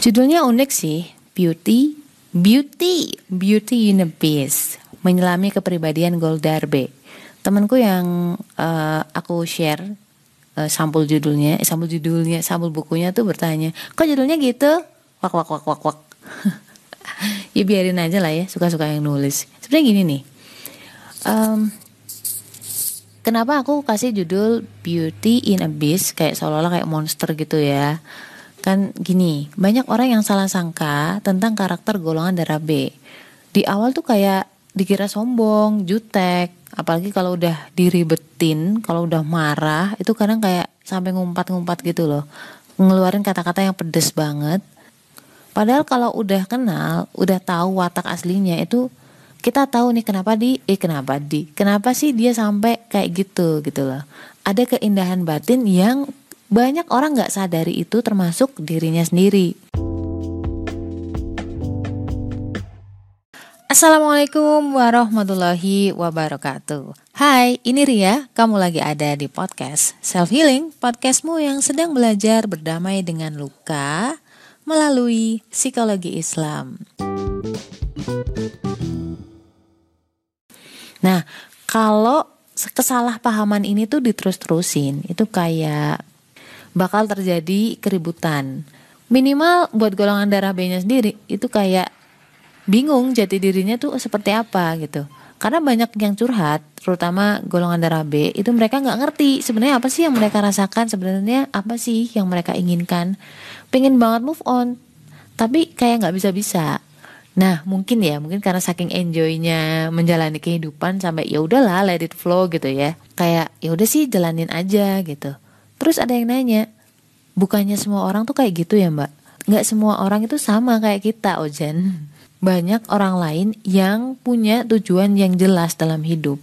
Judulnya unik sih, Beauty, Beauty, Beauty in a Beast, menyelami kepribadian Goldarbe. Temanku yang uh, aku share uh, sampul judulnya, eh, sampul judulnya, sampul bukunya tuh bertanya, kok judulnya gitu? Wak wak wak wak wak. ya biarin aja lah ya, suka-suka yang nulis. Sebenarnya gini nih, um, kenapa aku kasih judul Beauty in a Beast kayak seolah-olah kayak monster gitu ya? Kan gini, banyak orang yang salah sangka tentang karakter golongan darah B. Di awal tuh kayak dikira sombong, jutek, apalagi kalau udah diribetin, kalau udah marah, itu kadang kayak sampai ngumpat-ngumpat gitu loh. Ngeluarin kata-kata yang pedes banget. Padahal kalau udah kenal, udah tahu watak aslinya itu kita tahu nih kenapa di eh kenapa di kenapa sih dia sampai kayak gitu gitu loh ada keindahan batin yang banyak orang nggak sadari itu termasuk dirinya sendiri. Assalamualaikum warahmatullahi wabarakatuh. Hai, ini Ria. Kamu lagi ada di podcast Self Healing, podcastmu yang sedang belajar berdamai dengan luka melalui psikologi Islam. Nah, kalau kesalahpahaman ini tuh diterus-terusin, itu kayak bakal terjadi keributan. Minimal buat golongan darah B-nya sendiri itu kayak bingung jati dirinya tuh seperti apa gitu. Karena banyak yang curhat, terutama golongan darah B, itu mereka nggak ngerti sebenarnya apa sih yang mereka rasakan, sebenarnya apa sih yang mereka inginkan. Pengen banget move on, tapi kayak nggak bisa-bisa. Nah mungkin ya mungkin karena saking enjoynya menjalani kehidupan sampai ya udahlah let it flow gitu ya kayak ya udah sih jalanin aja gitu Terus ada yang nanya, bukannya semua orang tuh kayak gitu ya mbak? Nggak semua orang itu sama kayak kita Ojen. Banyak orang lain yang punya tujuan yang jelas dalam hidup.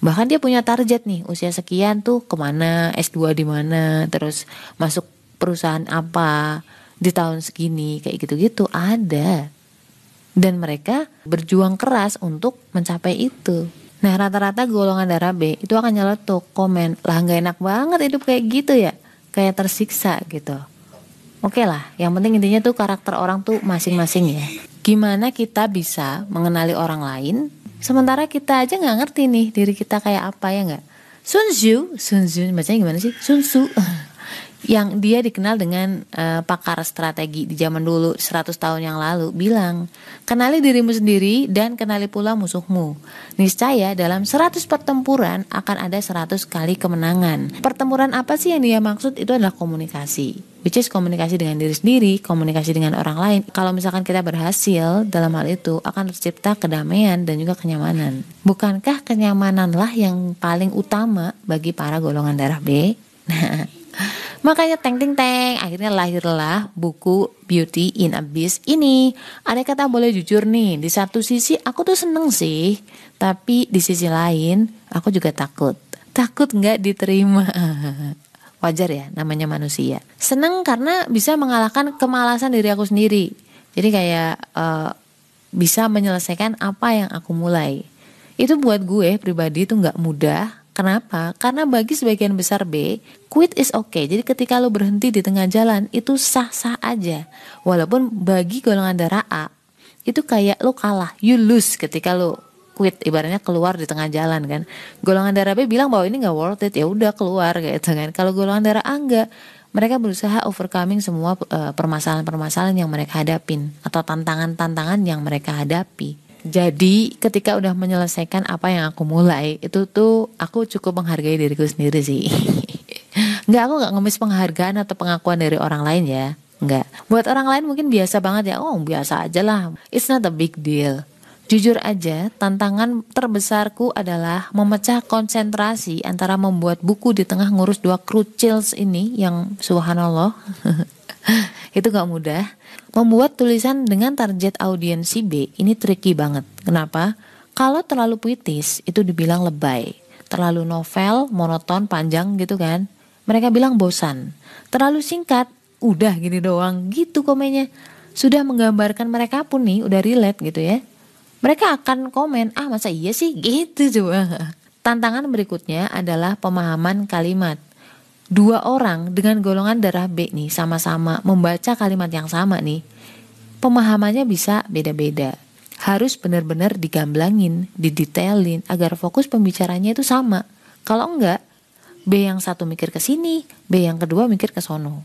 Bahkan dia punya target nih, usia sekian tuh ke mana, S2 di mana, terus masuk perusahaan apa di tahun segini, kayak gitu-gitu ada. Dan mereka berjuang keras untuk mencapai itu. Nah rata-rata golongan darah B itu akan nyeletuk komen lah nggak enak banget hidup kayak gitu ya kayak tersiksa gitu. Oke lah, yang penting intinya tuh karakter orang tuh masing-masing ya. Gimana kita bisa mengenali orang lain sementara kita aja nggak ngerti nih diri kita kayak apa ya nggak? Sun Tzu, Sun Tzu bacanya gimana sih? Sun Tzu. yang dia dikenal dengan uh, pakar strategi di zaman dulu 100 tahun yang lalu bilang kenali dirimu sendiri dan kenali pula musuhmu. Niscaya dalam 100 pertempuran akan ada 100 kali kemenangan. Pertempuran apa sih yang dia maksud? Itu adalah komunikasi. Which is komunikasi dengan diri sendiri komunikasi dengan orang lain. Kalau misalkan kita berhasil dalam hal itu akan tercipta kedamaian dan juga kenyamanan. Bukankah kenyamananlah yang paling utama bagi para golongan darah B? Nah Makanya teng teng teng akhirnya lahirlah buku Beauty in Abyss ini. Ada kata boleh jujur nih, di satu sisi aku tuh seneng sih, tapi di sisi lain aku juga takut. Takut nggak diterima. Wajar ya, namanya manusia. Seneng karena bisa mengalahkan kemalasan diri aku sendiri. Jadi kayak uh, bisa menyelesaikan apa yang aku mulai. Itu buat gue pribadi itu nggak mudah Kenapa? Karena bagi sebagian besar B, quit is okay. Jadi ketika lo berhenti di tengah jalan itu sah-sah aja. Walaupun bagi golongan darah A itu kayak lo kalah, you lose ketika lo quit ibaratnya keluar di tengah jalan kan. Golongan darah B bilang bahwa ini nggak worth it ya udah keluar gitu kan. Kalau golongan darah A enggak, mereka berusaha overcoming semua uh, permasalahan-permasalahan yang mereka hadapin atau tantangan-tantangan yang mereka hadapi. Jadi ketika udah menyelesaikan apa yang aku mulai itu tuh aku cukup menghargai diriku sendiri sih. Nggak aku nggak ngemis penghargaan atau pengakuan dari orang lain ya. Nggak. Buat orang lain mungkin biasa banget ya. Oh biasa aja lah. It's not a big deal. Jujur aja, tantangan terbesarku adalah memecah konsentrasi antara membuat buku di tengah ngurus dua krucils ini yang subhanallah itu gak mudah. Membuat tulisan dengan target audiensi B ini tricky banget. Kenapa? Kalau terlalu puitis itu dibilang lebay. Terlalu novel, monoton, panjang gitu kan. Mereka bilang bosan. Terlalu singkat, udah gini doang gitu komennya. Sudah menggambarkan mereka pun nih udah relate gitu ya. Mereka akan komen, ah masa iya sih gitu coba. Tantangan berikutnya adalah pemahaman kalimat. Dua orang dengan golongan darah B nih sama-sama membaca kalimat yang sama nih, pemahamannya bisa beda-beda. Harus benar-benar digamblangin, didetailin agar fokus pembicaranya itu sama. Kalau enggak, B yang satu mikir ke sini, B yang kedua mikir ke sono.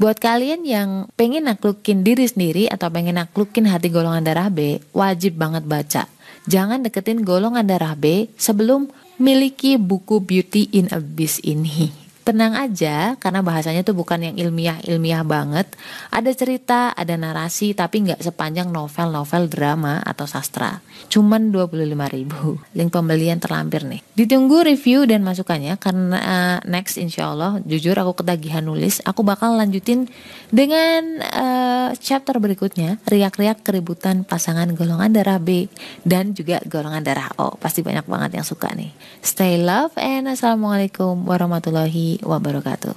Buat kalian yang pengen naklukin diri sendiri atau pengen naklukin hati golongan darah B, wajib banget baca. Jangan deketin golongan darah B sebelum miliki buku Beauty in Abyss ini tenang aja karena bahasanya tuh bukan yang ilmiah-ilmiah banget. Ada cerita, ada narasi tapi nggak sepanjang novel-novel drama atau sastra. Cuman 25 ribu. Link pembelian terlampir nih. Ditunggu review dan masukannya karena uh, next insya Allah jujur aku ketagihan nulis. Aku bakal lanjutin dengan uh, chapter berikutnya riak-riak keributan pasangan golongan darah B dan juga golongan darah O. Pasti banyak banget yang suka nih. Stay love and assalamualaikum wabarakatuh.